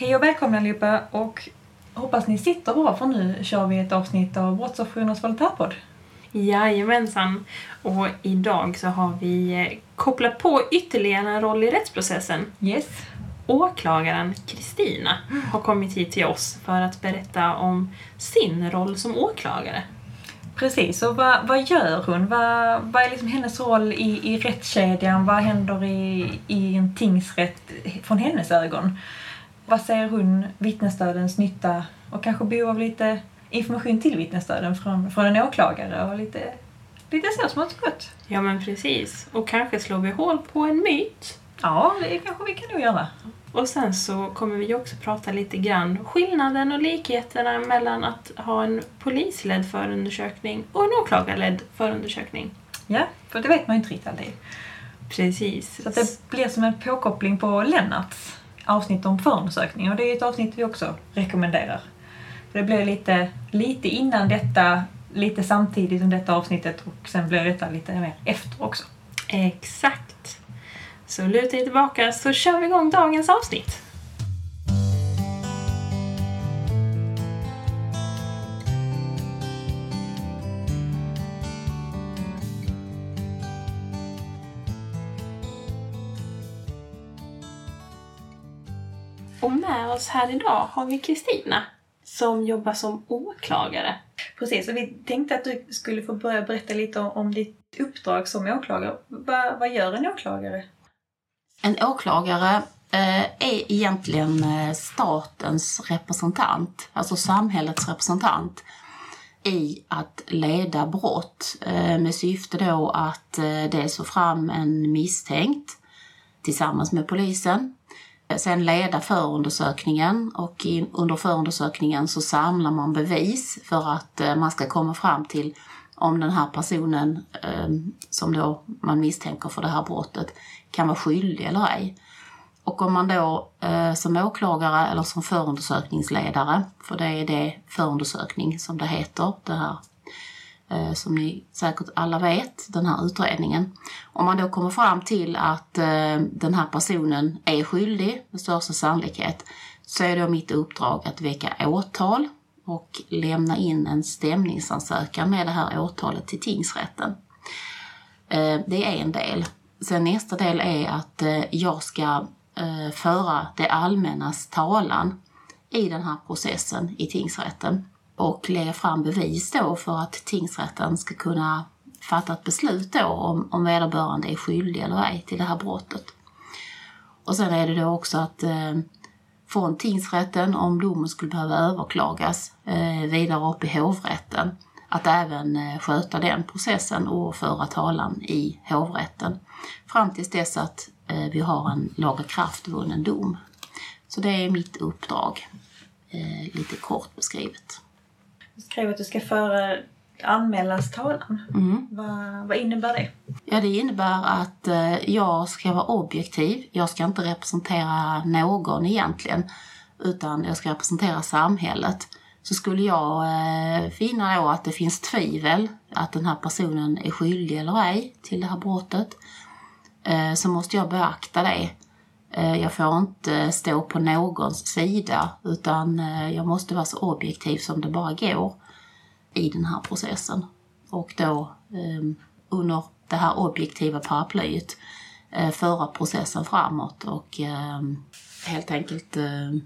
Hej och välkomna allihopa och hoppas ni sitter bra för nu kör vi ett avsnitt av Brottsofferjourernas volontärpodd. Jajamensan. Och idag så har vi eh, kopplat på ytterligare en roll i rättsprocessen. Yes. Åklagaren Kristina har kommit hit till oss för att berätta om sin roll som åklagare. Precis, och vad, vad gör hon? Vad, vad är liksom hennes roll i, i rättskedjan? Vad händer i, i en tingsrätt från hennes ögon? Vad ser hon vittnesstödens nytta och kanske behov av lite information till vittnesstöden från, från en åklagare och lite, lite så smått och gott. Ja men precis. Och kanske slår vi hål på en myt. Ja, det kanske vi kan nog göra. Och sen så kommer vi också prata lite grann skillnaden och likheterna mellan att ha en polisledd förundersökning och en åklagarledd förundersökning. Ja, för det vet man ju inte riktigt alltid. Precis. Så att det blir som en påkoppling på Lennarts avsnitt om förundersökning och det är ett avsnitt vi också rekommenderar. Det blir lite, lite innan detta, lite samtidigt som detta avsnittet och sen blir detta lite mer efter också. Exakt. Så luta er tillbaka så kör vi igång dagens avsnitt. Och med oss här idag har vi Kristina som jobbar som åklagare. Precis, och vi tänkte att du skulle få börja berätta lite om, ditt uppdrag som åklagare. Vad, vad gör en åklagare? En åklagare eh, är egentligen eh, statens representant, alltså samhällets representant i att leda brott eh, med syfte då att eh, dels få fram en misstänkt tillsammans med polisen. Sen leda förundersökningen och in, under förundersökningen så samlar man bevis för att eh, man ska komma fram till om den här personen eh, som då man misstänker för det här brottet kan vara skyldig eller ej. Och om man då eh, som åklagare eller som förundersökningsledare, för det är det förundersökning som det heter, det här Eh, som ni säkert alla vet, den här utredningen. Om man då kommer fram till att eh, den här personen är skyldig med största sannolikhet så är då mitt uppdrag att väcka åtal och lämna in en stämningsansökan med det här åtalet till tingsrätten. Eh, det är en del. Sen nästa del är att eh, jag ska eh, föra det allmännas talan i den här processen i tingsrätten och lägga fram bevis då för att tingsrätten ska kunna fatta ett beslut då om, om vederbörande är skyldig eller ej till det här brottet. Och sen är det då också att eh, från tingsrätten, om domen skulle behöva överklagas eh, vidare upp i hovrätten, att även eh, sköta den processen och föra talan i hovrätten fram tills dess att eh, vi har en lagakraftvunnen dom. Så det är mitt uppdrag, eh, lite kort beskrivet. Du skrev att du ska föra anmälarens talan. Mm. Vad, vad innebär det? Ja, det innebär att eh, jag ska vara objektiv. Jag ska inte representera någon egentligen, utan jag ska representera samhället. Så skulle jag eh, finna då att det finns tvivel att den här personen är skyldig eller ej till det här brottet, eh, så måste jag beakta det. Eh, jag får inte stå på någons sida, utan eh, jag måste vara så objektiv som det bara går i den här processen. Och då ehm, under det här objektiva paraplyet eh, föra processen framåt och ehm, helt enkelt ehm,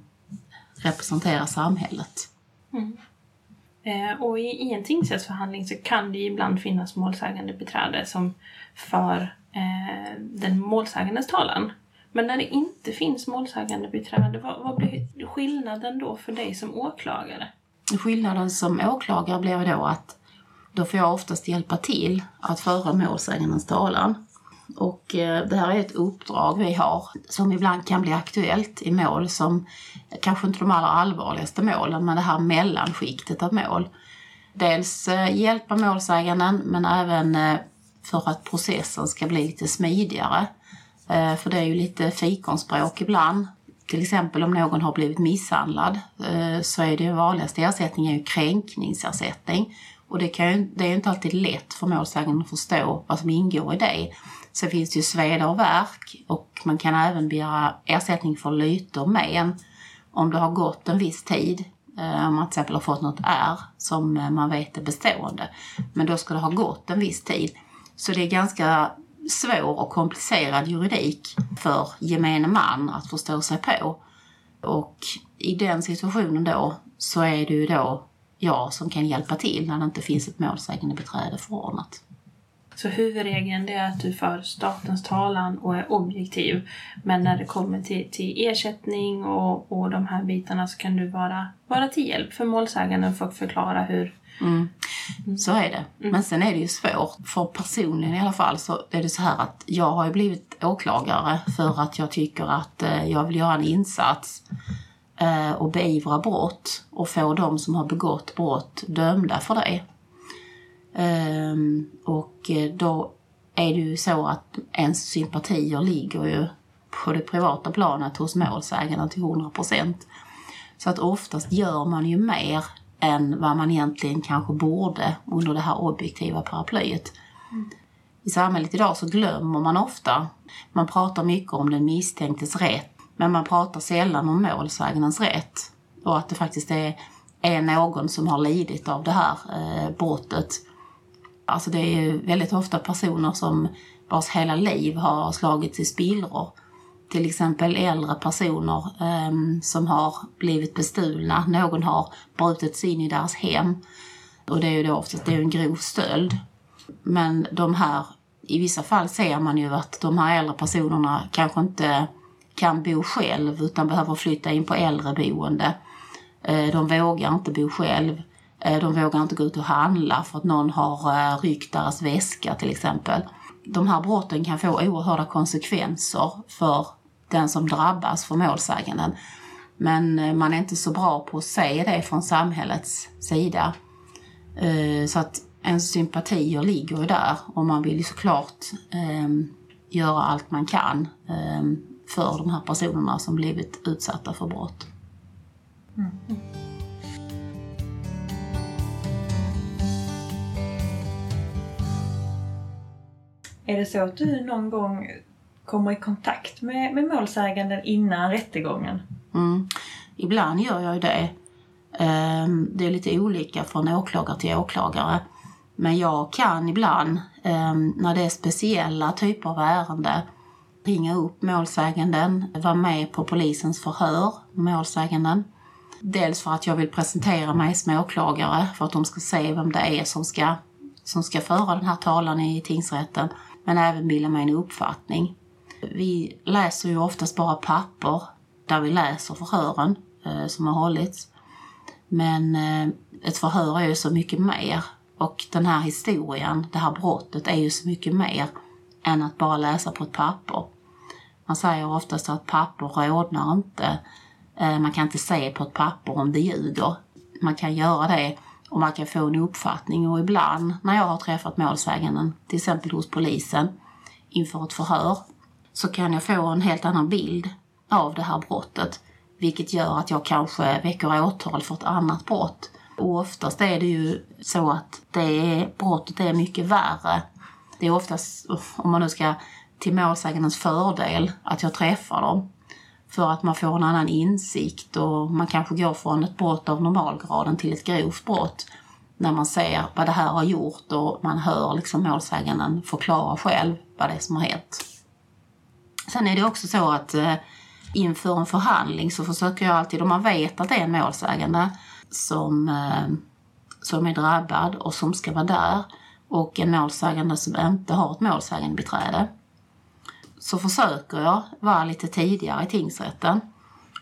representera samhället. Mm. Och i, i en tingsrättsförhandling så kan det ibland finnas målsägande beträde som för eh, den målsägandes talan. Men när det inte finns målsägande beträde, vad, vad blir skillnaden då för dig som åklagare? Skillnaden som åklagare blir då att då får jag oftast hjälpa till att föra målsägandens talan. Och eh, det här är ett uppdrag vi har som ibland kan bli aktuellt i mål som kanske inte de allra allvarligaste målen, men det här mellanskiktet av mål. Dels eh, hjälpa målsäganden men även eh, för att processen ska bli lite smidigare. Eh, för det är ju lite fikonspråk ibland. Till exempel om någon har blivit misshandlad eh, så är det vanligaste ersättningen ju kränkningsersättning. Och det, kan ju, det är ju inte alltid lätt för målsäganden att förstå vad som ingår i det. Sen finns det ju sveda och värk och man kan även begära ersättning för lyte och men. om det har gått en viss tid, eh, om man till exempel har fått något ärr som man vet är bestående, men då ska det ha gått en viss tid. Så det är ganska svår och komplicerad juridik för gemene man att förstå sig på. Och i den situationen då så är det ju då jag som kan hjälpa till när det inte finns ett målsägande beträde förordnat. Så huvudregeln är att du för statens talan och är objektiv. Men när det kommer till, till ersättning och, och de här bitarna så kan du vara, vara till hjälp för målsäganden för att förklara hur... Mm. Så är det. Mm. Men sen är det ju svårt, för personligen i alla fall så är det så här att jag har ju blivit åklagare för att jag tycker att eh, jag vill göra en insats eh, och beivra brott och få de som har begått brott dömda för det. Um, och eh, då är det ju så att ens sympatier ligger ju på det privata planet hos målsäganden till 100 procent. Så att oftast gör man ju mer än vad man egentligen kanske borde under det här objektiva paraplyet. Mm. I samhället idag så glömmer man ofta. Man pratar mycket om den misstänktes rätt, men man pratar sällan om målsägandens rätt. Och att det faktiskt är, är någon som har lidit av det här eh, brottet Alltså det är ju väldigt ofta personer som vars hela liv har slagits i spillror. Till exempel äldre personer um, som har blivit bestulna. Någon har brutit sig in i deras hem. Och det är ju då oftast det är en grov stöld. Men de här, i vissa fall ser man ju att de här äldre personerna kanske inte kan bo själv utan behöver flytta in på äldreboende. Eh, de vågar inte bo själv. Eh, de vågar inte gå ut och handla för att någon har eh, ryckt deras väska till exempel. De här brotten kan få oerhörda konsekvenser för den som drabbas, för målsäganden. Men eh, man är inte så bra på att se det från samhällets sida. Eh, så att ens sympatier ligger ju där och man vill ju såklart ehm, göra allt man kan ehm, för de här personerna som blivit utsatta för brott. Mm. Är det så att du någon gång kommer i kontakt med, med målsäganden innan rättegången? Mm. Ibland gör jag ju det. Ehm, det är lite olika från åklagare till åklagare. Men jag kan ibland, ehm, när det är speciella typer av ärenden, ringa upp målsäganden, vara med på polisens förhör med målsäganden. Dels för att jag vill presentera mig som åklagare, för att de ska se vem det är som ska, som ska föra den här talan i tingsrätten men även bilda mig en uppfattning. Vi läser ju oftast bara papper där vi läser förhören eh, som har hållits. Men eh, ett förhör är ju så mycket mer och den här historien, det här brottet är ju så mycket mer än att bara läsa på ett papper. Man säger oftast att papper rodnar inte. Eh, man kan inte se på ett papper om det ljuger. Man kan göra det och man kan få en uppfattning. Och ibland när jag har träffat målsäganden, till exempel hos polisen, inför ett förhör, så kan jag få en helt annan bild av det här brottet. Vilket gör att jag kanske väcker åtal för ett annat brott. Och oftast är det ju så att det är, brottet är mycket värre. Det är oftast, om man nu ska till målsägandens fördel, att jag träffar dem. För att man får en annan insikt och man kanske går från ett brott av normalgraden till ett grovt brott. När man ser vad det här har gjort och man hör liksom målsäganden förklara själv vad det är som har hänt. Sen är det också så att eh, inför en förhandling så försöker jag alltid, om man vet att det är en målsägande som, eh, som är drabbad och som ska vara där och en målsägande som inte har ett målsägandebiträde, så försöker jag vara lite tidigare i tingsrätten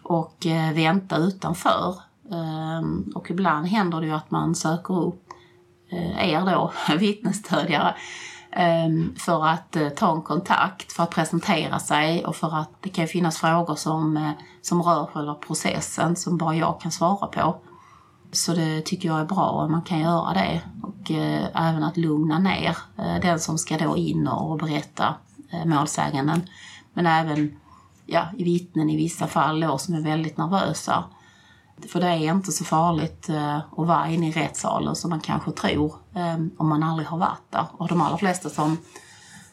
och eh, vänta utanför. Eh, och ibland händer det ju att man söker upp eh, er då, vittnesstödjare, Ehm, för att eh, ta en kontakt, för att presentera sig och för att det kan finnas frågor som, eh, som rör själva processen som bara jag kan svara på. Så det tycker jag är bra om man kan göra det. Och eh, även att lugna ner den som ska då in och berätta målsäganden. Men även ja, vittnen i vissa fall då, som är väldigt nervösa. För det är inte så farligt eh, att vara inne i rättssalen som man kanske tror eh, om man aldrig har varit där. Och de allra flesta som,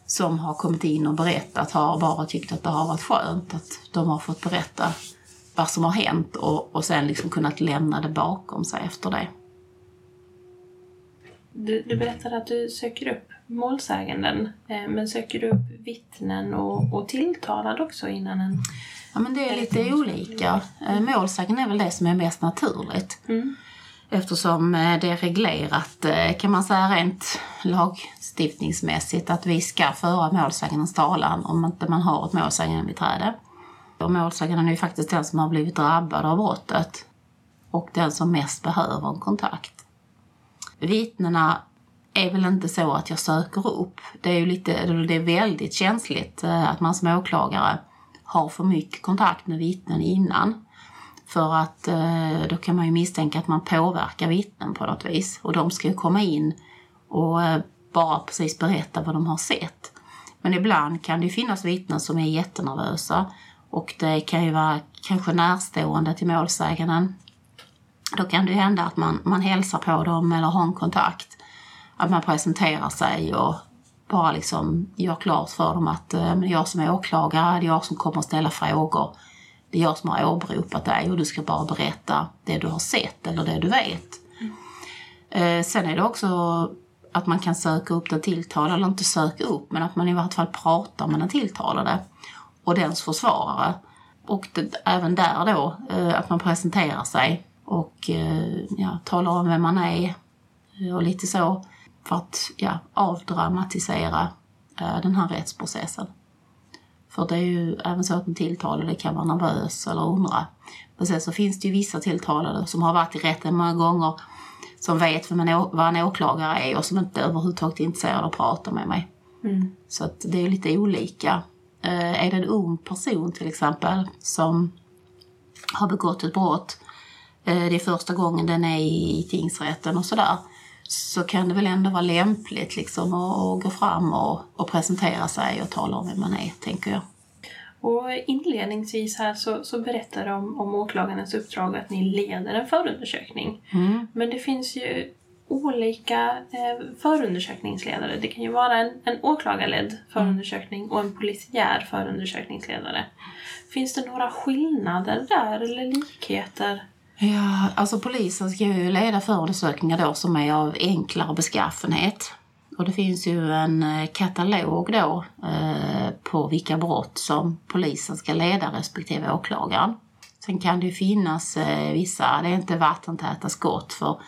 som har kommit in och berättat har bara tyckt att det har varit skönt att de har fått berätta vad som har hänt och, och sen liksom kunnat lämna det bakom sig efter det. Du, du berättade att du söker upp målsäganden, eh, men söker du upp vittnen och, och tilltalade också innan en... Ja, men det är lite olika. Eh, Målsäganden är väl det som är mest naturligt. Mm. Eftersom eh, det är reglerat, kan man säga rent lagstiftningsmässigt, att vi ska föra målsägandens talan om inte man har ett målsägandebiträde. Och målsäganden är ju faktiskt den som har blivit drabbad av brottet och den som mest behöver en kontakt. Vittnena är väl inte så att jag söker upp. Det är ju lite, det är väldigt känsligt eh, att man som åklagare har för mycket kontakt med vittnen innan. För att eh, då kan man ju misstänka att man påverkar vittnen på något vis. Och de ska ju komma in och eh, bara precis berätta vad de har sett. Men ibland kan det finnas vittnen som är jättenervösa och det kan ju vara kanske närstående till målsäganden. Då kan det ju hända att man, man hälsar på dem eller har en kontakt. Att man presenterar sig och bara liksom gör klart för dem att eh, är jag som är åklagare, det är jag som kommer att ställa frågor. Det är jag som har åberopat dig och du ska bara berätta det du har sett eller det du vet. Eh, sen är det också att man kan söka upp den tilltalade, eller inte söka upp, men att man i vart fall pratar med den tilltalade och dens försvarare. Och det, även där då, eh, att man presenterar sig och eh, ja, talar om vem man är och lite så för att ja, avdramatisera eh, den här rättsprocessen. För det är ju även så att en tilltalade kan vara nervös eller undra. Men sen så finns det ju vissa tilltalade som har varit i rätten många gånger som vet vem en, vad en åklagare är och som inte överhuvudtaget är intresserade av att prata med mig. Mm. Så att det är lite olika. Eh, är det en ung person till exempel som har begått ett brott, eh, det är första gången den är i tingsrätten och sådär, så kan det väl ändå vara lämpligt liksom att, gå fram och, och presentera sig och tala om vem man är, tänker jag. Och inledningsvis här så, så berättar du om, om åklagarens uppdrag att ni leder en förundersökning. Mm. Men det finns ju olika eh, förundersökningsledare. Det kan ju vara en, en åklagarledd förundersökning och en polisiär förundersökningsledare. Finns det några skillnader där eller likheter? Ja, alltså polisen ska ju leda förundersökningar då som är av enklare beskaffenhet. Och det finns ju en eh, katalog då eh, på vilka brott som polisen ska leda respektive åklagaren. Sen kan det ju finnas eh, vissa, det är inte vattentäta skott för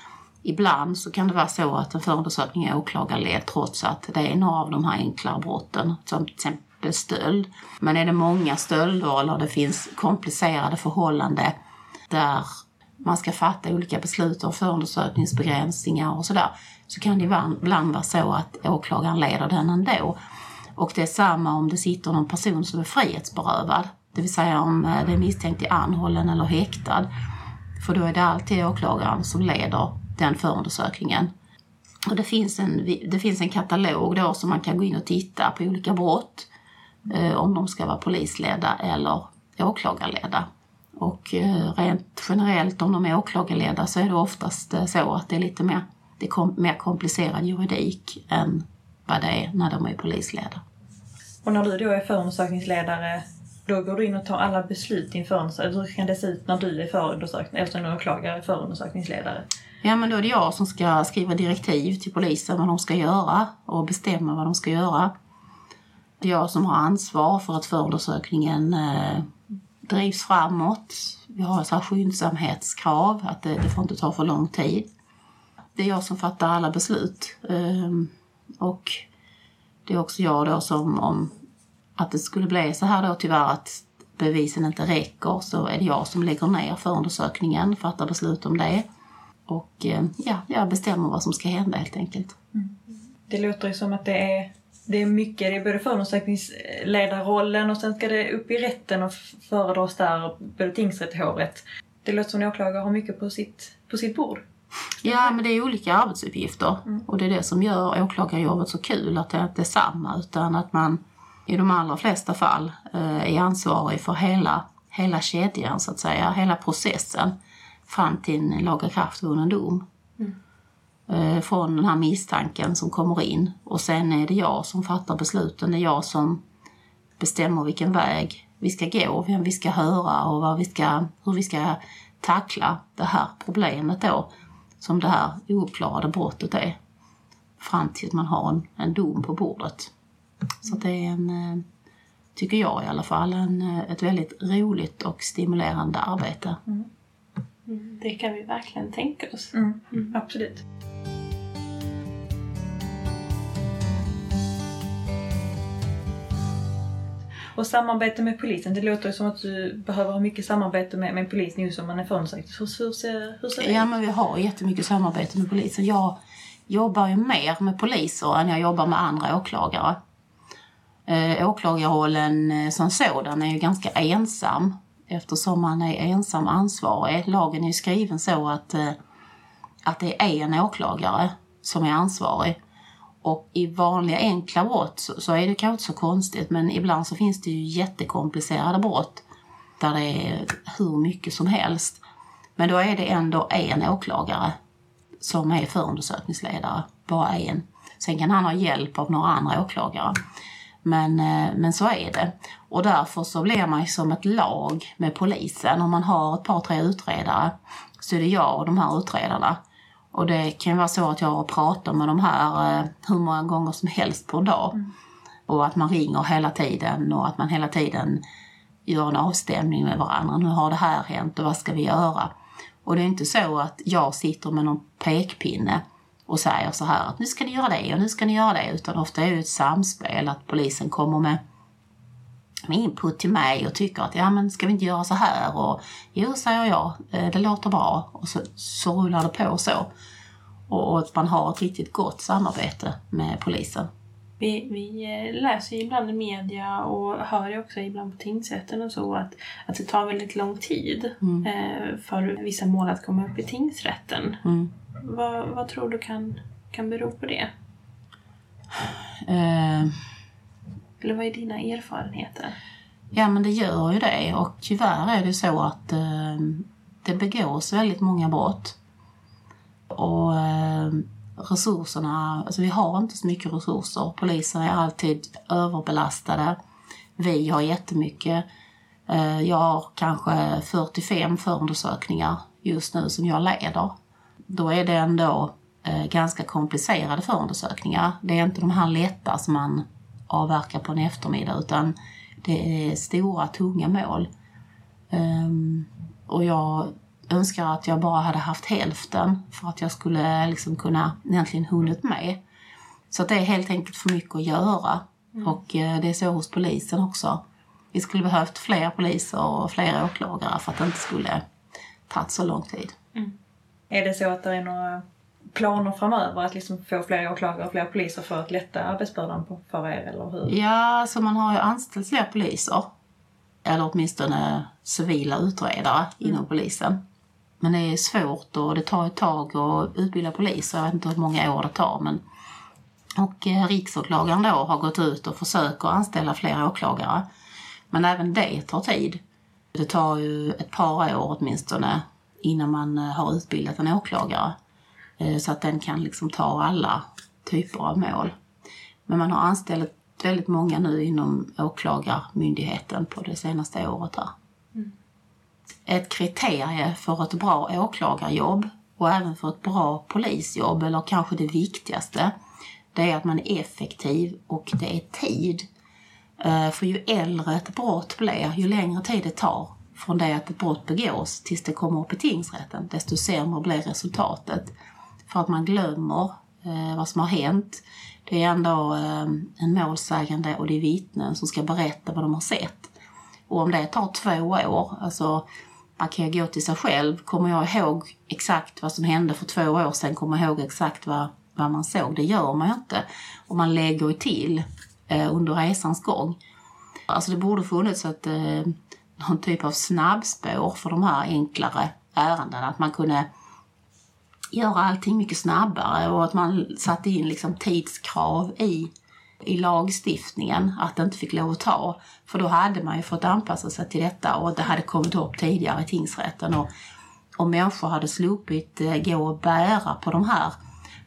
ibland så kan det vara så att en förundersökning är åklagarledd trots att det är några av de här enklare brotten, som till exempel stöld. Men är det många stölder eller det finns komplicerade förhållanden där man ska fatta olika beslut om förundersökningsbegränsningar och sådär, så kan det ibland vara så att åklagaren leder den ändå. Och det är samma om det sitter någon person som är frihetsberövad, det vill säga om den det är misstänkt i anhållen eller häktad. För då är det alltid åklagaren som leder den förundersökningen. Och det finns en, det finns en katalog då som man kan gå in och titta på olika brott, eh, om de ska vara polisledda eller åklagarledda. Och eh, rent generellt om de är åklagarledda så är det oftast eh, så att det är lite mer, det är kom, mer komplicerad juridik än vad det är när de är polisledda. Och när du då är förundersökningsledare, då går du in och tar alla beslut i en förundersökning. Hur kan det se ut när du är förundersökning, eller en åklagare är förundersökningsledare? Ja, men då är det jag som ska skriva direktiv till polisen vad de ska göra och bestämma vad de ska göra. Det är jag som har ansvar för att förundersökningen eh, drivs framåt. Vi har så här skyndsamhetskrav, att det, det får inte ta för lång tid. Det är jag som fattar alla beslut. Ehm, och det är också jag då som, om att det skulle bli så här då tyvärr att bevisen inte räcker, så är det jag som lägger ner förundersökningen, fattar beslut om det. Och ehm, ja, jag bestämmer vad som ska hända helt enkelt. Mm. Det låter ju som att det är, det är mycket, det är både förundersökningsledarrollen och sen ska det upp i rätten och föredras där, både tingsrätt och hovrätt. Det låter som en åklagare har mycket på sitt, på sitt bord. Ja, men det är olika arbetsuppgifter och det är det som gör åklagarjobbet så kul, att det inte är samma utan att man i de allra flesta fall eh, är ansvarig för hela, hela kedjan så att säga, hela processen fram till en lagakraftvunnen dom. Eh, Eh, från den här misstanken som kommer in och sen är det jag som fattar besluten, det är jag som bestämmer vilken väg vi ska gå, vem vi ska höra och vad vi ska, hur vi ska tackla det här problemet då som det här ouppklarade brottet är. Fram till att man har en, en dom på bordet. Så det är en, eh, tycker jag i alla fall, en, eh, ett väldigt roligt och stimulerande arbete. Mm, det kan vi verkligen tänka oss. Mm, Absolut. Och samarbete med polisen, det låter ju som att du behöver ha mycket samarbete med, med polisen just om man är förundersökt. Hur, hur, ser, hur ser det Ja, ut? men vi har jättemycket samarbete med polisen. Jag jobbar ju mer med poliser än jag jobbar med andra åklagare. Eh, åklagarrollen eh, som sådan är ju ganska ensam eftersom man är ensam ansvarig. Lagen är skriven så att, eh, att det är en åklagare som är ansvarig. Och i vanliga enkla brott så, så är det kanske inte så konstigt men ibland så finns det ju jättekomplicerade brott där det är hur mycket som helst. Men då är det ändå en åklagare som är förundersökningsledare, bara en. Sen kan han ha hjälp av några andra åklagare. Men, eh, men så är det. Och därför så blir man som ett lag med polisen. Om man har ett par, tre utredare så är det jag och de här utredarna. Och det kan ju vara så att jag pratar med de här eh, hur många gånger som helst på en dag. Och att man ringer hela tiden och att man hela tiden gör en avstämning med varandra. Nu har det här hänt och vad ska vi göra? Och det är inte så att jag sitter med någon pekpinne och säger så här att nu ska ni göra det och nu ska ni göra det. Utan ofta är det ett samspel att polisen kommer med, med input till mig och tycker att ja men ska vi inte göra så här? Och jo, säger jag, eh, det låter bra. Och så, så rullar det på så. Och, och att man har ett riktigt gott samarbete med polisen. Vi, vi eh, läser ju ibland i media och hör ju också ibland på tingsrätten och så att, att det tar väldigt lång tid eh, för vissa mål att komma upp i tingsrätten. Mm. Vad, vad tror du kan, kan bero på det? Eh, Eller vad är dina erfarenheter? Ja, men det gör ju det. Och tyvärr är det så att eh, det begås väldigt många brott. Och eh, resurserna, alltså vi har inte så mycket resurser. Polisen är alltid överbelastade. Vi har jättemycket. Eh, jag har kanske 45 förundersökningar just nu som jag leder. Då är det ändå eh, ganska komplicerade förundersökningar. Det är inte de här lätta som man avverkar på en eftermiddag utan det är stora, tunga mål. Ehm, och jag önskar att jag bara hade haft hälften för att jag skulle liksom kunna egentligen hunnit med. Så det är helt enkelt för mycket att göra. Och eh, det är så hos polisen också. Vi skulle behövt fler poliser och fler åklagare för att det inte skulle tagit så lång tid. Är det så att det är några planer framöver att liksom få fler åklagare och fler poliser för att lätta arbetsbördan på, för er, eller hur? Ja, så man har ju anställt fler poliser. Eller åtminstone civila utredare inom polisen. Men det är svårt och det tar ett tag att utbilda poliser. Jag vet inte hur många år det tar. Men... Och eh, riksåklagaren då har gått ut och försöker anställa fler åklagare. Men även det tar tid. Det tar ju ett par år åtminstone innan man eh, har utbildat en åklagare. Eh, Så att den kan liksom ta alla typer av mål. Men man har anställt väldigt många nu inom åklagarmyndigheten på det senaste året här. Ett kriterie för ett bra åklagarjobb och även för ett bra polisjobb, eller kanske det viktigaste, det är att man är effektiv och det är tid. Eh, För ju äldre ett brott blir, ju längre tid det tar från det att ett brott begås tills det kommer upp i tingsrätten, desto sämre blir resultatet. För att man glömmer eh, vad som har hänt. Det är ändå eh, en målsägande och det är vittnen som ska berätta vad de har sett. Och om det tar två år, alltså man kan ju gå till sig själv. Kommer jag ihåg exakt vad som hände för två år sedan, kommer jag ihåg exakt vad, vad man såg. Det gör man ju inte. Och man lägger ju till eh, under resans gång. Alltså det borde funnits ett, eh, någon typ av snabbspår för de här enklare ärendena. Att man kunde göra allting mycket snabbare och att man satte in liksom tidskrav i, i lagstiftningen att det inte fick lov att ta. För då hade man ju fått anpassa sig till detta och det hade kommit upp tidigare i tingsrätten och, och människor hade sluppit eh, gå och bära på de här.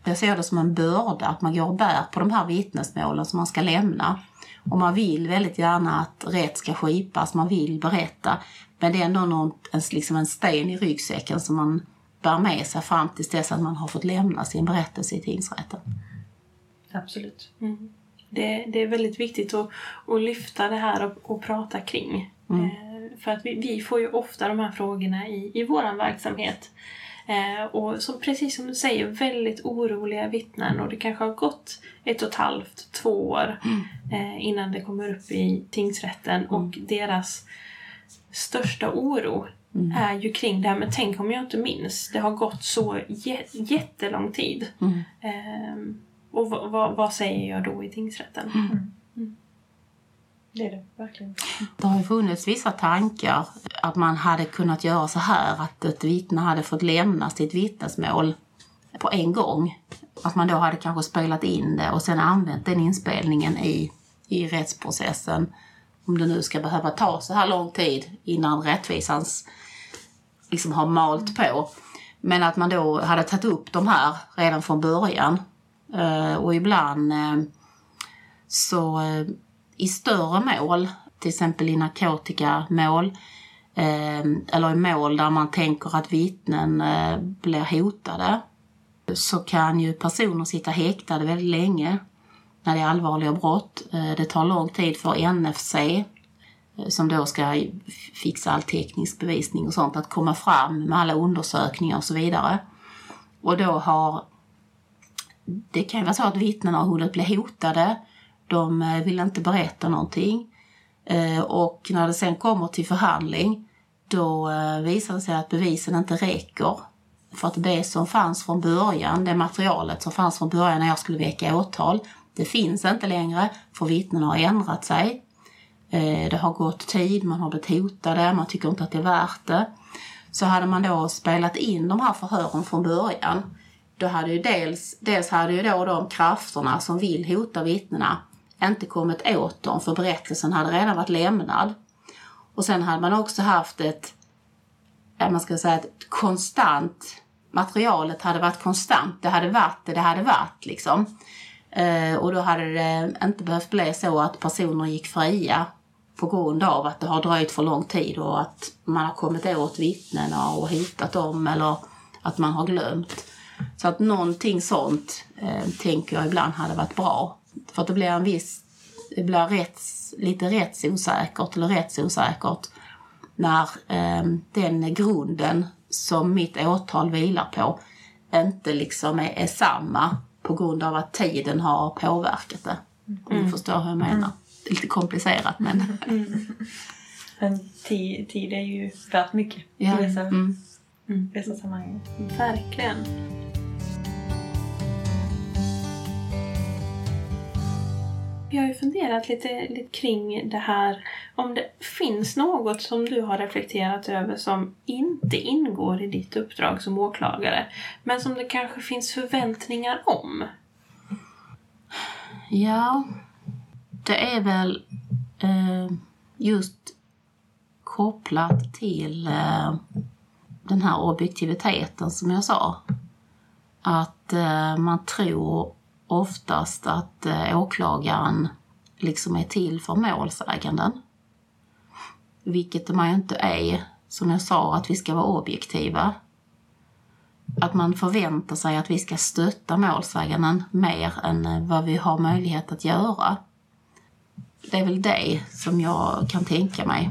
Jag ser det som en börda att man går och bär på de här vittnesmålen som man ska lämna. Och man vill väldigt gärna att rätt ska skipas, man vill berätta. Men det är ändå någon, en, liksom en sten i ryggsäcken som man bär med sig fram tills dess att man har fått lämna sin berättelse i tingsrätten. Absolut. Mm. Det, det är väldigt viktigt att, att lyfta det här och, och prata kring. Mm. Eh, för att vi, vi får ju ofta de här frågorna i, i vår verksamhet. Eh, och som, precis som du säger, väldigt oroliga vittnen och det kanske har gått ett och ett halvt, två år eh, innan det kommer upp i tingsrätten och deras största oro är ju kring det här, men tänk om jag inte minns. Det har gått så jä- jättelång tid. Mm. Eh, och vad, vad, vad säger jag då i tingsrätten? Det är det verkligen. Det har ju funnits vissa tankar att man hade kunnat göra så här att ett vittne hade fått lämna sitt vittnesmål på en gång. Att man då hade kanske spelat in det och sen använt den inspelningen i, i rättsprocessen. Om det nu ska behöva ta så här lång tid innan rättvisans liksom har malt på. Men att man då hade tagit upp de här redan från början. Eh, och ibland eh, så eh, i större mål, till exempel i narkotikamål ehm, eller i mål där man tänker att vittnen eh, blir hotade så kan ju personer sitta häktade väldigt länge när det är allvarliga brott. Eh, det tar lång tid för NFC eh, som då ska fixa all teknisk bevisning och sånt att komma fram med alla undersökningar och så vidare. Och då har det kan ju vara så att vittnen har hunnit bli hotade. De eh, vill inte berätta någonting. Eh, och när det sen kommer till förhandling då eh, visar det sig att bevisen inte räcker. För att det som fanns från början, det materialet som fanns från början när jag skulle väcka åtal, det finns inte längre för vittnen har ändrat sig. Det har gått tid, man har blivit hotade, man tycker inte att det är värt det. Så hade man då spelat in de här förhören från början, då hade ju dels, dels hade ju då de krafterna som vill hota vittnena inte kommit åt dem för berättelsen hade redan varit lämnad. Och sen hade man också haft ett, ja, man ska säga ett konstant, materialet hade varit konstant, det hade varit det det hade varit liksom. Eh, och då hade det inte behövt bli så att personer gick fria på grund av att det har dröjt för lång tid och att man har kommit åt vittnena och hotat dem eller att man har glömt. Så att någonting sånt eh, tänker jag ibland hade varit bra. För att det blir en viss, det blir rätts, lite rättsosäkert eller rättsosäkert när eh, den grunden som mitt åtal vilar på inte liksom är, är samma på grund av att tiden har påverkat det. Om du förstår hur jag menar. Det är lite komplicerat men... Men tid, tid är ju värt mycket Ja. i dessa, Mm. dessa sammanhang. Verkligen. Vi har ju funderat lite, lite kring det här om det finns något som du har reflekterat över som inte ingår i ditt uppdrag som åklagare men som det kanske finns förväntningar om. Ja, det är väl eh, just kopplat till eh, den här objektiviteten som jag sa. Att eh, man tror oftast att eh, åklagaren liksom är till för målsäganden. Vilket man ju inte är. Som jag sa, att vi ska vara objektiva. Att man förväntar sig att vi ska stötta målsäganden mer än eh, vad vi har möjlighet att göra. Det är väl det som jag kan tänka mig.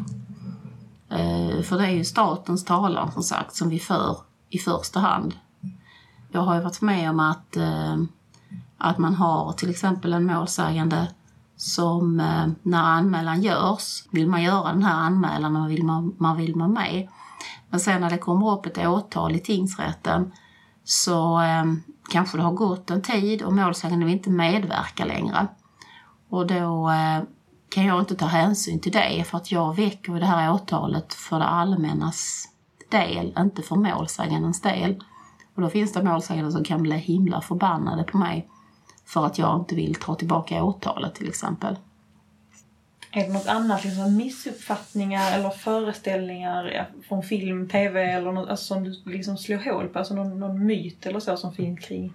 Eh, för det är ju statens talan som sagt som vi för i första hand. Jag har ju varit med om att, eh, att man har till exempel en målsägande som eh, när anmälan görs, vill man göra den här anmälan och vill man, man vill man med. Men sen när det kommer upp ett åtal i tingsrätten så eh, kanske det har gått en tid och målsäganden vill inte medverka längre. Och då eh, kan jag inte ta hänsyn till det för att jag väcker det här åtalet för det allmännas del, inte för målsägandens del. Och då finns det målsägande som kan bli himla förbannade på mig för att jag inte vill ta tillbaka åtalet till exempel. Är det något annat, liksom missuppfattningar eller föreställningar från film, tv eller något alltså, som du liksom slår hål på? Alltså någon, någon myt eller så som finns kring,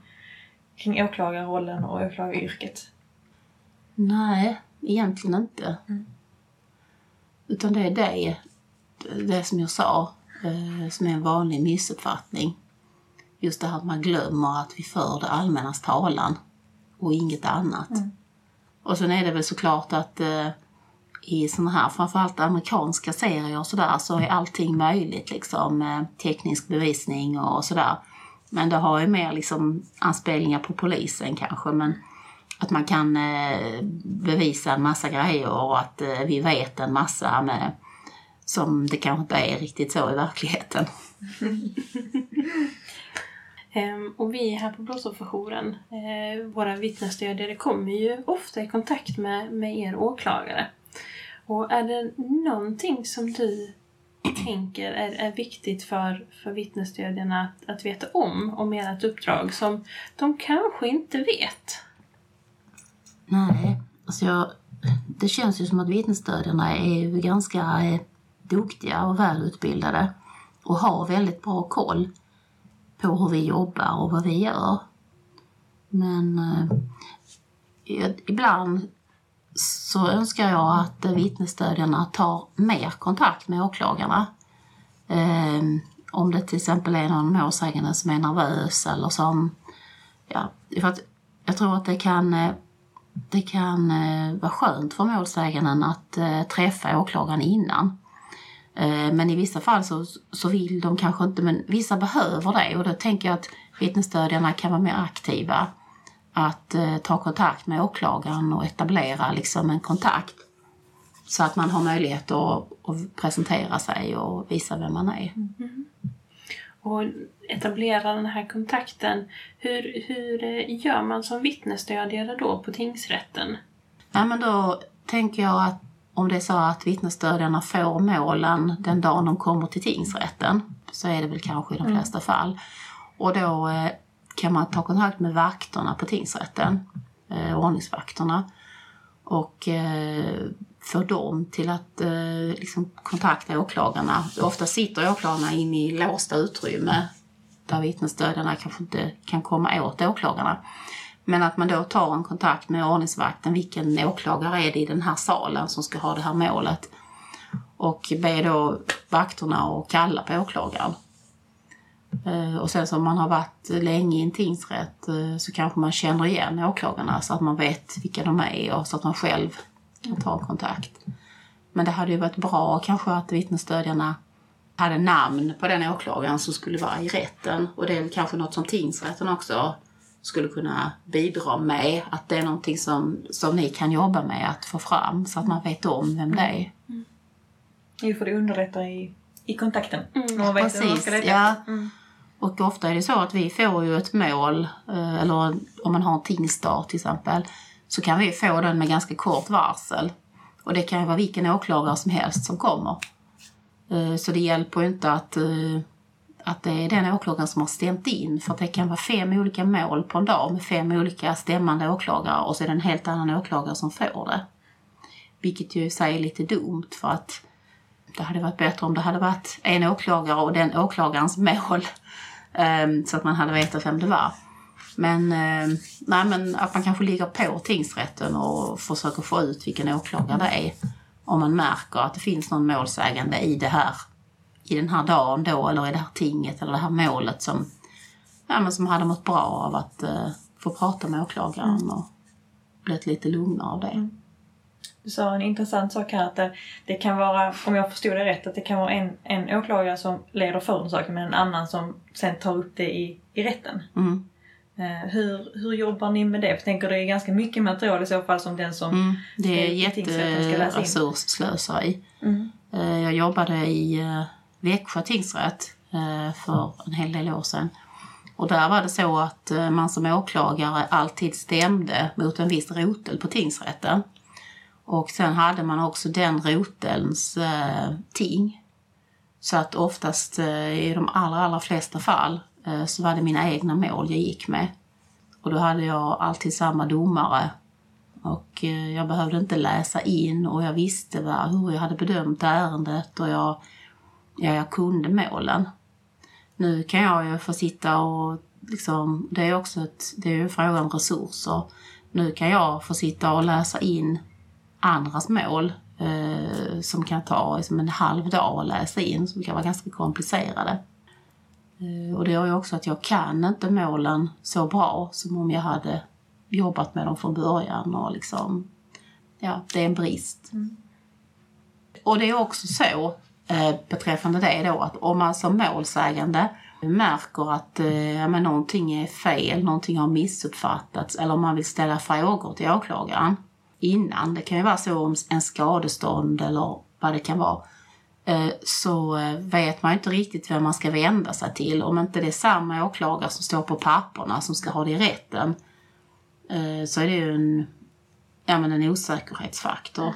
kring åklagarrollen och åklagaryrket? Nej, egentligen inte. Utan det är det, det som jag sa, eh, som är en vanlig missuppfattning. Just det här att man glömmer att vi för det allmännas talan och inget annat. Och sen är det väl såklart att eh, i såna här, framförallt amerikanska serier och sådär, så är allting möjligt liksom. Eh, teknisk bevisning och sådär. Men det har ju mer liksom anspelningar på polisen kanske. Men att man kan eh, bevisa en massa grejer och att eh, vi vet en massa med, som det kanske inte är riktigt så i verkligheten. Ehm, och vi här på Brottsofferjouren, eh, våra vittnesstödjare, kommer ju ofta i kontakt med, med er åklagare. Och är det någonting som du tänker är, är viktigt för, för vittnesstödjarna att, att veta om, om ert uppdrag, som de kanske inte vet? Nej, alltså jag, det känns ju som att vittnesstödjarna är ju ganska eh, duktiga och välutbildade och har väldigt bra koll på hur vi jobbar och vad vi gör. Men eh, ibland så önskar jag att vittnesstödjarna tar mer kontakt med åklagarna. Eh, om det till exempel är någon målsägande som är nervös eller som... Ja, för att jag tror att det kan, eh, det kan eh, vara skönt för målsäganden att eh, träffa åklagaren innan. Eh, Men i vissa fall så, så vill de kanske inte, men vissa behöver det och då tänker jag att vittnesstödjarna kan vara mer aktiva. Att eh, ta kontakt med åklagaren och etablera liksom en kontakt. Så att man har möjlighet att, att presentera sig och visa vem man är. Och etablera den här kontakten. Hur, hur eh, gör man som vittnesstödjare då på tingsrätten? Ja, men då tänker jag att om det är så att vittnesstödjarna får målen den dagen de kommer till tingsrätten, så är det väl kanske i de flesta fall. Och då eh, kan man ta kontakt med vakterna på tingsrätten, eh, ordningsvakterna, och eh, få dem till att eh, liksom kontakta åklagarna. Ofta sitter åklagarna inne i låsta utrymme där vittnesstödjarna kanske inte kan komma åt åklagarna. Men att man då tar en kontakt med ordningsvakten, vilken åklagare är det i den här salen som ska ha det här målet? Och ber då vakterna att kalla på åklagaren. Eh, och sen som man har varit länge i en tingsrätt eh, så kanske man känner igen åklagarna så att man vet vilka de är och så att man själv kan ta kontakt. Men det hade ju varit bra kanske att vittnesstödjarna hade namn på den åklagaren som skulle vara i rätten. Och det är kanske något som tingsrätten också skulle kunna bidra med. Att det är någonting som, som ni kan jobba med att få fram så att man vet om vem det är. Jo, för det underlättar i, i kontakten. Mm, Man vet man precis, ska leta ja. Mm. Och ofta är det så att vi får ju ett mål, eh, eller om man har en tingsdag till exempel, så kan vi få den med ganska kort varsel. Och det kan ju vara vilken åklagare som helst som kommer. Eh, Så det hjälper ju inte att, eh, att det är den åklagaren som har stämt in, för att det kan vara fem olika mål på en dag med fem olika stämmande åklagare och så är det en helt annan åklagare som får det. Vilket ju i sig är lite dumt för att det hade varit bättre om det hade varit en åklagare och den åklagarens mål. Ehm, så att man hade vetat vem det var. Men, ehm, nej, men att man kanske ligger på tingsrätten och försöker få ut vilken åklagare det är. Om man märker att det finns någon målsägande i det här, i den här dagen då, eller i det här tinget eller det här målet som, ja, men som hade mått bra av att eh, få prata med åklagaren och blivit lite lugnare av det. Du sa en intressant sak här att det, det kan vara, om jag förstod det rätt, att det kan vara en, en åklagare som leder förundersökningen men en annan som sen tar upp det i, i rätten. Mm. Eh, hur, hur jobbar ni med det? För jag tänker det är ganska mycket material i så fall som den som... Mm, det är jätteresursslöseri. Mm. Eh, Jag jobbade i eh, Växjö tingsrätt eh, för en hel del år sedan. Och där var det så att eh, man som åklagare alltid stämde mot en viss rotel på tingsrätten. Och sen hade man också den rotelns eh, ting. Så att oftast i de allra, allra flesta fall så var det mina egna mål jag gick med. Och då hade jag alltid samma domare och jag behövde inte läsa in och jag visste hur jag hade bedömt ärendet och jag, ja, jag kunde målen. Nu kan jag ju få sitta och liksom, det är också ett, det är ju en fråga om resurser. Nu kan jag få sitta och läsa in andras mål eh, som kan ta liksom en halv dag att läsa in, som kan vara ganska komplicerade. Eh, och det gör ju också att jag kan inte målen så bra som om jag hade jobbat med dem från början och liksom, ja, det är en brist. Och det är också så Eh, beträffande det då att om man som målsägande märker att eh, men någonting är fel, någonting har missuppfattats eller om man vill ställa frågor till åklagaren innan, det kan ju vara så om en skadestånd eller vad det kan vara, eh, så eh, vet man inte riktigt vem man ska vända sig till. Om inte det är samma åklagare som står på papperna som ska ha det i rätten eh, så är det ju en, ja, men en osäkerhetsfaktor.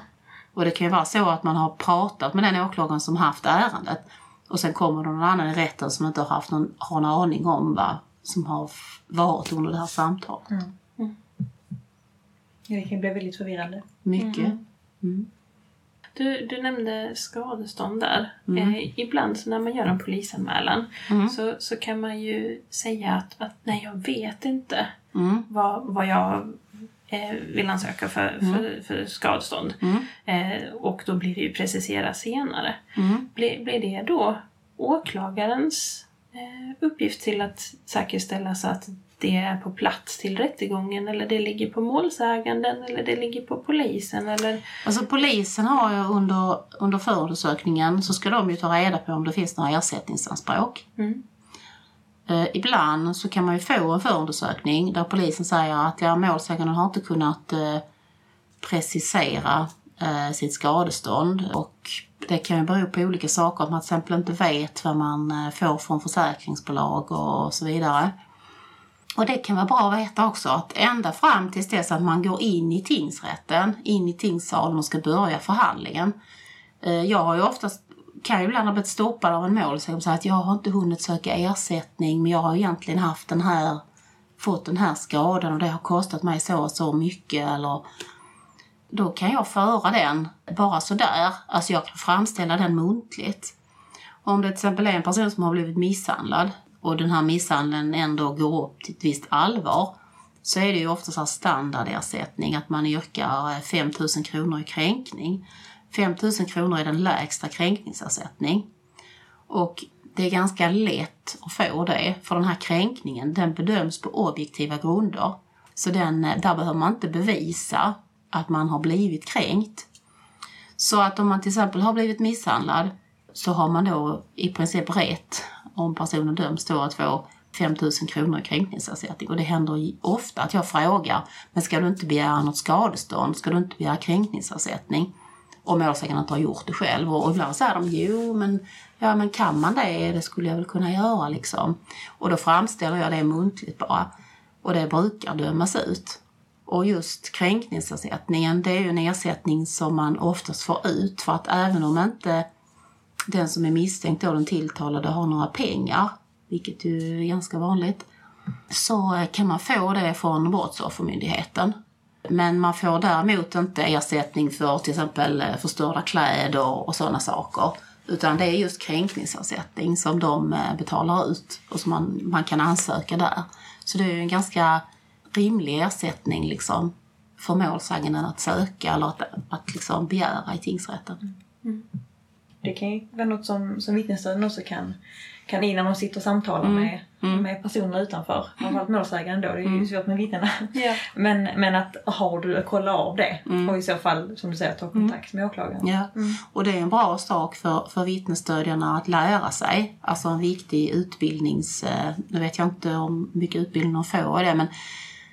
Och det kan ju vara så att man har pratat med den åklagaren som haft ärendet och sen kommer det någon annan i rätten som inte har haft någon, har en aning om vad som har varit under det här samtalet. Det kan bli väldigt förvirrande. Mycket. Du, du nämnde skadestånd där. Eh, ibland så när man gör en polisanmälan så, så kan man ju säga att, att nej, jag vet inte Mm. vad, vad jag eh, vill ansöka för, för, för skadestånd. Eh, och då blir det ju precisera senare. Blir, blir det då åklagarens eh, uppgift till att säkerställa så att det är på plats till rättegången eller det ligger på målsäganden eller det ligger på polisen eller... Alltså polisen har ju under, under förundersökningen så ska de ju ta reda på om det finns några ersättningsanspråk. Mm. Eh, ibland så kan man ju få en förundersökning där polisen säger att ja, målsäganden har inte kunnat eh, precisera eh, sitt skadestånd och det kan ju bero på olika saker, att man till exempel inte vet vad man eh, får från försäkringsbolag och så vidare. Och det kan vara bra att veta också att ända fram tills dess att man går in i tingsrätten, in i tingssalen och ska börja förhandlingen. Eh, jag har ju oftast, kan ju ibland ha blivit stoppad av en målsägande och att jag har inte hunnit söka ersättning men jag har egentligen haft den här, fått den här skadan och det har kostat mig så och så mycket eller då kan jag föra den bara sådär, alltså jag kan framställa den muntligt. Om det till exempel är en person som har blivit misshandlad och den här misshandeln ändå går upp till ett visst allvar så är det ju ofta så här standardersättning att man yrkar eh, 5 000 kronor i kränkning. 5 000 kronor är den lägsta kränkningsersättning. Och det är ganska lätt att få det, för den här kränkningen den bedöms på objektiva grunder. Så den, eh, där behöver man inte bevisa att man har blivit kränkt. Så att om man till exempel har blivit misshandlad så har man då i princip rätt, om personen döms då, att få 5 000 kronor i kränkningsersättning. Och det händer ofta att jag frågar, men ska du inte begära något skadestånd? Ska du inte begära kränkningsersättning? Och målsäganden inte har gjort det själv. Och ibland säger de, jo men, ja, men kan man det? Det skulle jag väl kunna göra liksom. Och då framställer jag det muntligt bara. Och det brukar dömas ut. Och just kränkningsersättningen, det är ju en ersättning som man oftast får ut för att även om inte den som är misstänkt och den tilltalade har några pengar, vilket ju är ganska vanligt, så kan man få det från Brottsoffermyndigheten. Men man får däremot inte ersättning för till exempel förstörda kläder och sådana saker. Utan det är just kränkningsersättning som de eh, betalar ut och som man, man kan ansöka där. Så det är en ganska rimlig ersättning liksom för målsäganden att söka eller att, att liksom begära i tingsrätten. Det kan ju vara något som, som vittnesstöden också kan, kan innan de sitter och samtalar med, med personer utanför. Framförallt målsägaren då, det är ju svårt med vittnena. Ja. Men, men att har du kolla av det och i så fall, som du säger, ta kontakt med åklagaren. Ja, och det är en bra sak för, för vittnesstödjarna att lära sig. Alltså en viktig utbildnings... eh, Nu vet jag inte om mycket utbildning de får i det, men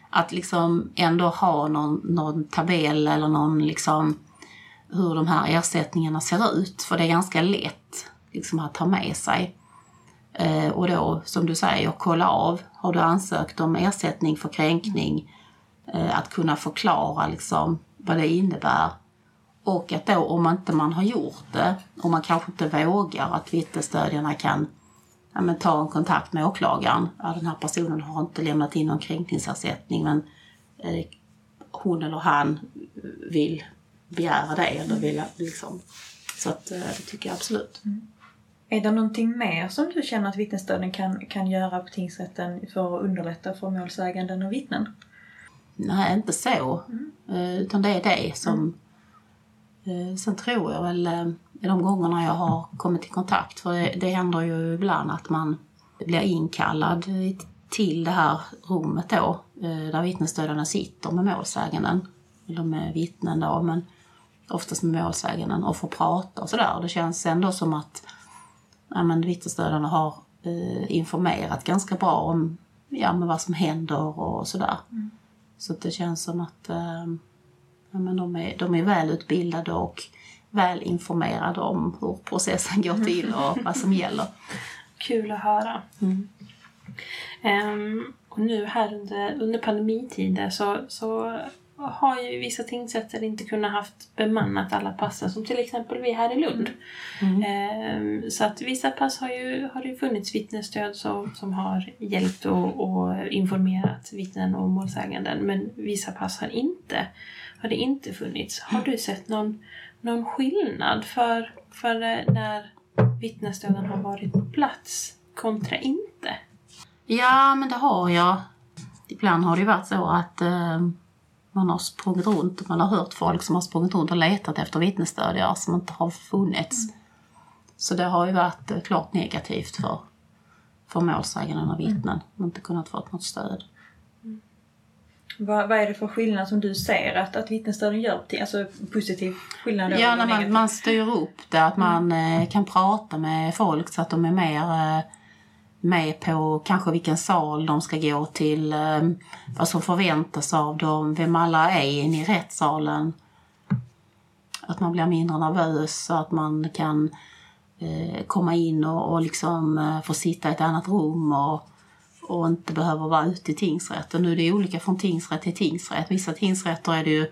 att liksom ändå ha någon, någon tabell eller någon liksom hur de här ersättningarna ser ut. För det är ganska lätt liksom att ta med sig. Eh, och då, som du säger, kolla av. Har du ansökt om ersättning för kränkning? Eh, att kunna förklara liksom vad det innebär. Och att då om inte man har gjort det, och man kanske inte vågar, att vittnesstödjarna kan ja, men, ta en kontakt med åklagaren. Ja, den här personen har inte lämnat in någon kränkningsersättning men eh, hon eller han vill begära det. Eller vill, liksom. Så att, eh, det tycker jag absolut. Mm. Är det någonting mer som du känner att vittnesstöden kan, kan göra på tingsrätten för att underlätta för målsäganden och vittnen? Nej, inte så. Eh, utan det är det som, Eh, sen tror jag väl eh, i de gångerna jag har kommit i kontakt, för det, det händer ju ibland att man blir inkallad till det här rummet då, där vittnesstödarna sitter med målsäganden, eller med vittnen då, men oftast med målsäganden, och får prata och sådär. Det känns ändå som att ja, men vittnesstödarna har eh, informerat ganska bra om ja, men vad som händer och sådär. Så att det känns som att eh, ja, men de, är, de är väl utbildade och väl informerade om hur processen går till och vad som gäller. Kul att höra. Mm. Ehm, och nu här under, under pandemitider så, så har ju vissa tingsrätter inte kunnat haft bemannat alla passen som till exempel vi här i Lund. Mm. Ehm, så att vissa pass har ju, har det ju funnits vittnesstöd som, som har hjälpt och, och informerat vittnen och målsäganden men vissa pass har inte, har det inte funnits. Har du sett någon, någon skillnad för, för när vittnesstöden har varit på plats kontra inte? Ja, men det har jag. Ibland har det ju varit så att eh, man har sprungit runt och man har hört folk som har sprungit runt och letat efter vittnesstödjare som inte har funnits. Så det har ju varit eh, klart negativt för, för målsäganden och vittnen. Man har inte kunnat få något stöd. Vad, vad är det för skillnad som du ser att, att vittnesstöden gör? Till, alltså positiv skillnad? Ja, när man, man styr upp det, att man eh, kan prata med folk så att de är mer eh, med på kanske vilken sal de ska gå till, eh, vad som förväntas av dem, vem alla är inne i rättssalen. Att man blir mindre nervös så att man kan eh, komma in och, och liksom eh, få sitta i ett annat rum och, och inte behöver vara ute i tingsrätten. Nu är det olika från tingsrätt till tingsrätt. Vissa tingsrätter är det ju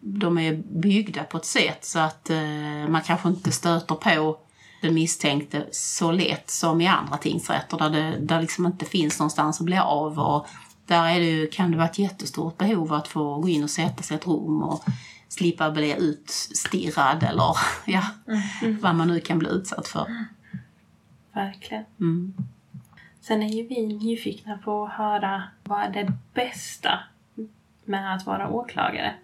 de är byggda på ett sätt så att eh, man kanske inte stöter på den misstänkte så lätt som i andra tingsrätter där det där liksom inte finns någonstans att bli av. Och där är det kan det vara ett jättestort behov att få gå in och sätta sig i ett rum och slippa bli utstirrad eller ja, vad man nu kan bli utsatt för. Verkligen. Mm. Sen är ju vi nyfikna på att höra vad är det bästa med att vara åklagare?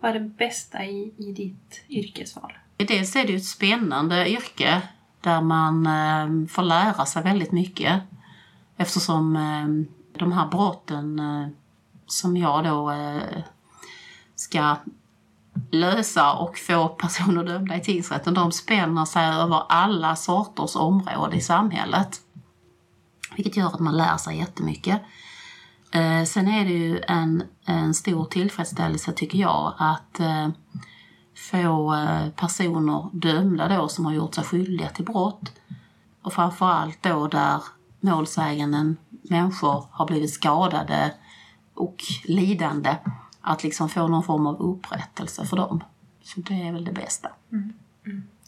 Vad är det bästa i, i ditt yrkesval? Dels är det ju ett spännande yrke där man ehm, får lära sig väldigt mycket eftersom ehm, de här brotten eh, som jag då eh, ska lösa och få personer dömda i tingsrätten, de spänner sig över alla sorters områden i samhället. Vilket gör att man lär sig jättemycket. Eh, sen är det ju en, en stor tillfredsställelse tycker jag att eh, få eh, personer dömda då som har gjort sig skyldiga till brott. Och framförallt då där målsäganden, människor, har blivit skadade och lidande. Att liksom få någon form av upprättelse för dem. Så det är väl det bästa.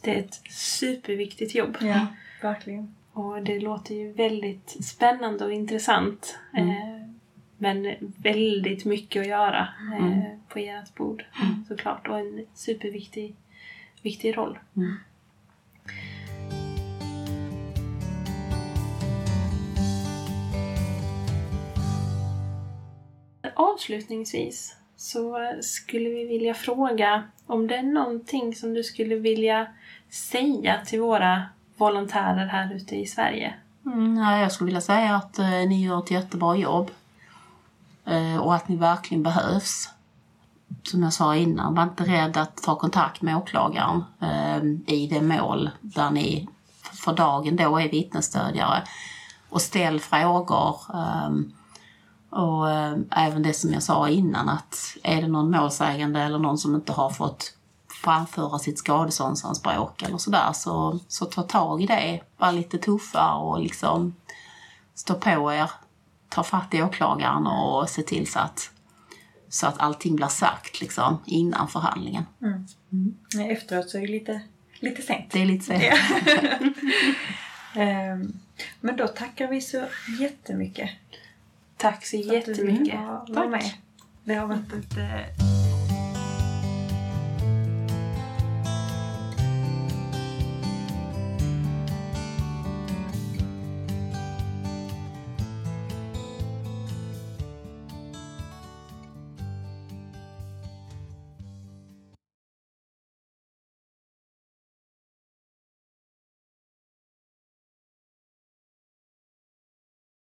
Det är ett superviktigt jobb. Ja, verkligen. Och det låter ju väldigt spännande och intressant. Eh, men väldigt mycket att göra eh, på ert bord såklart. Och en superviktig viktig roll. Mm. Avslutningsvis så skulle vi vilja fråga om det är någonting som du skulle vilja säga till våra volontärer här ute i Sverige. Mm, ja, jag skulle vilja säga att eh, ni gör ett jättebra jobb. Eh, och att ni verkligen behövs. Som jag sa innan, var inte rädd att ta kontakt med åklagaren ehm, i det mål där ni för dagen då är vittnesstödjare. Och ställ frågor. Ehm, och ehm, även det som jag sa innan att är det någon målsägande eller någon som inte har fått framföra sitt skadeståndsanspråk eller sådär så, så ta tag i det. Var lite tuffa och liksom stå på er. Ta fatt i åklagaren och se till så att, så att allting blir sagt liksom innan förhandlingen. Nej, Efteråt så är det lite, lite sent. Det är lite. Ja. Ehm, Men då tackar vi så jättemycket Tack så jättemycket. var- var med. Det har varit ett eh,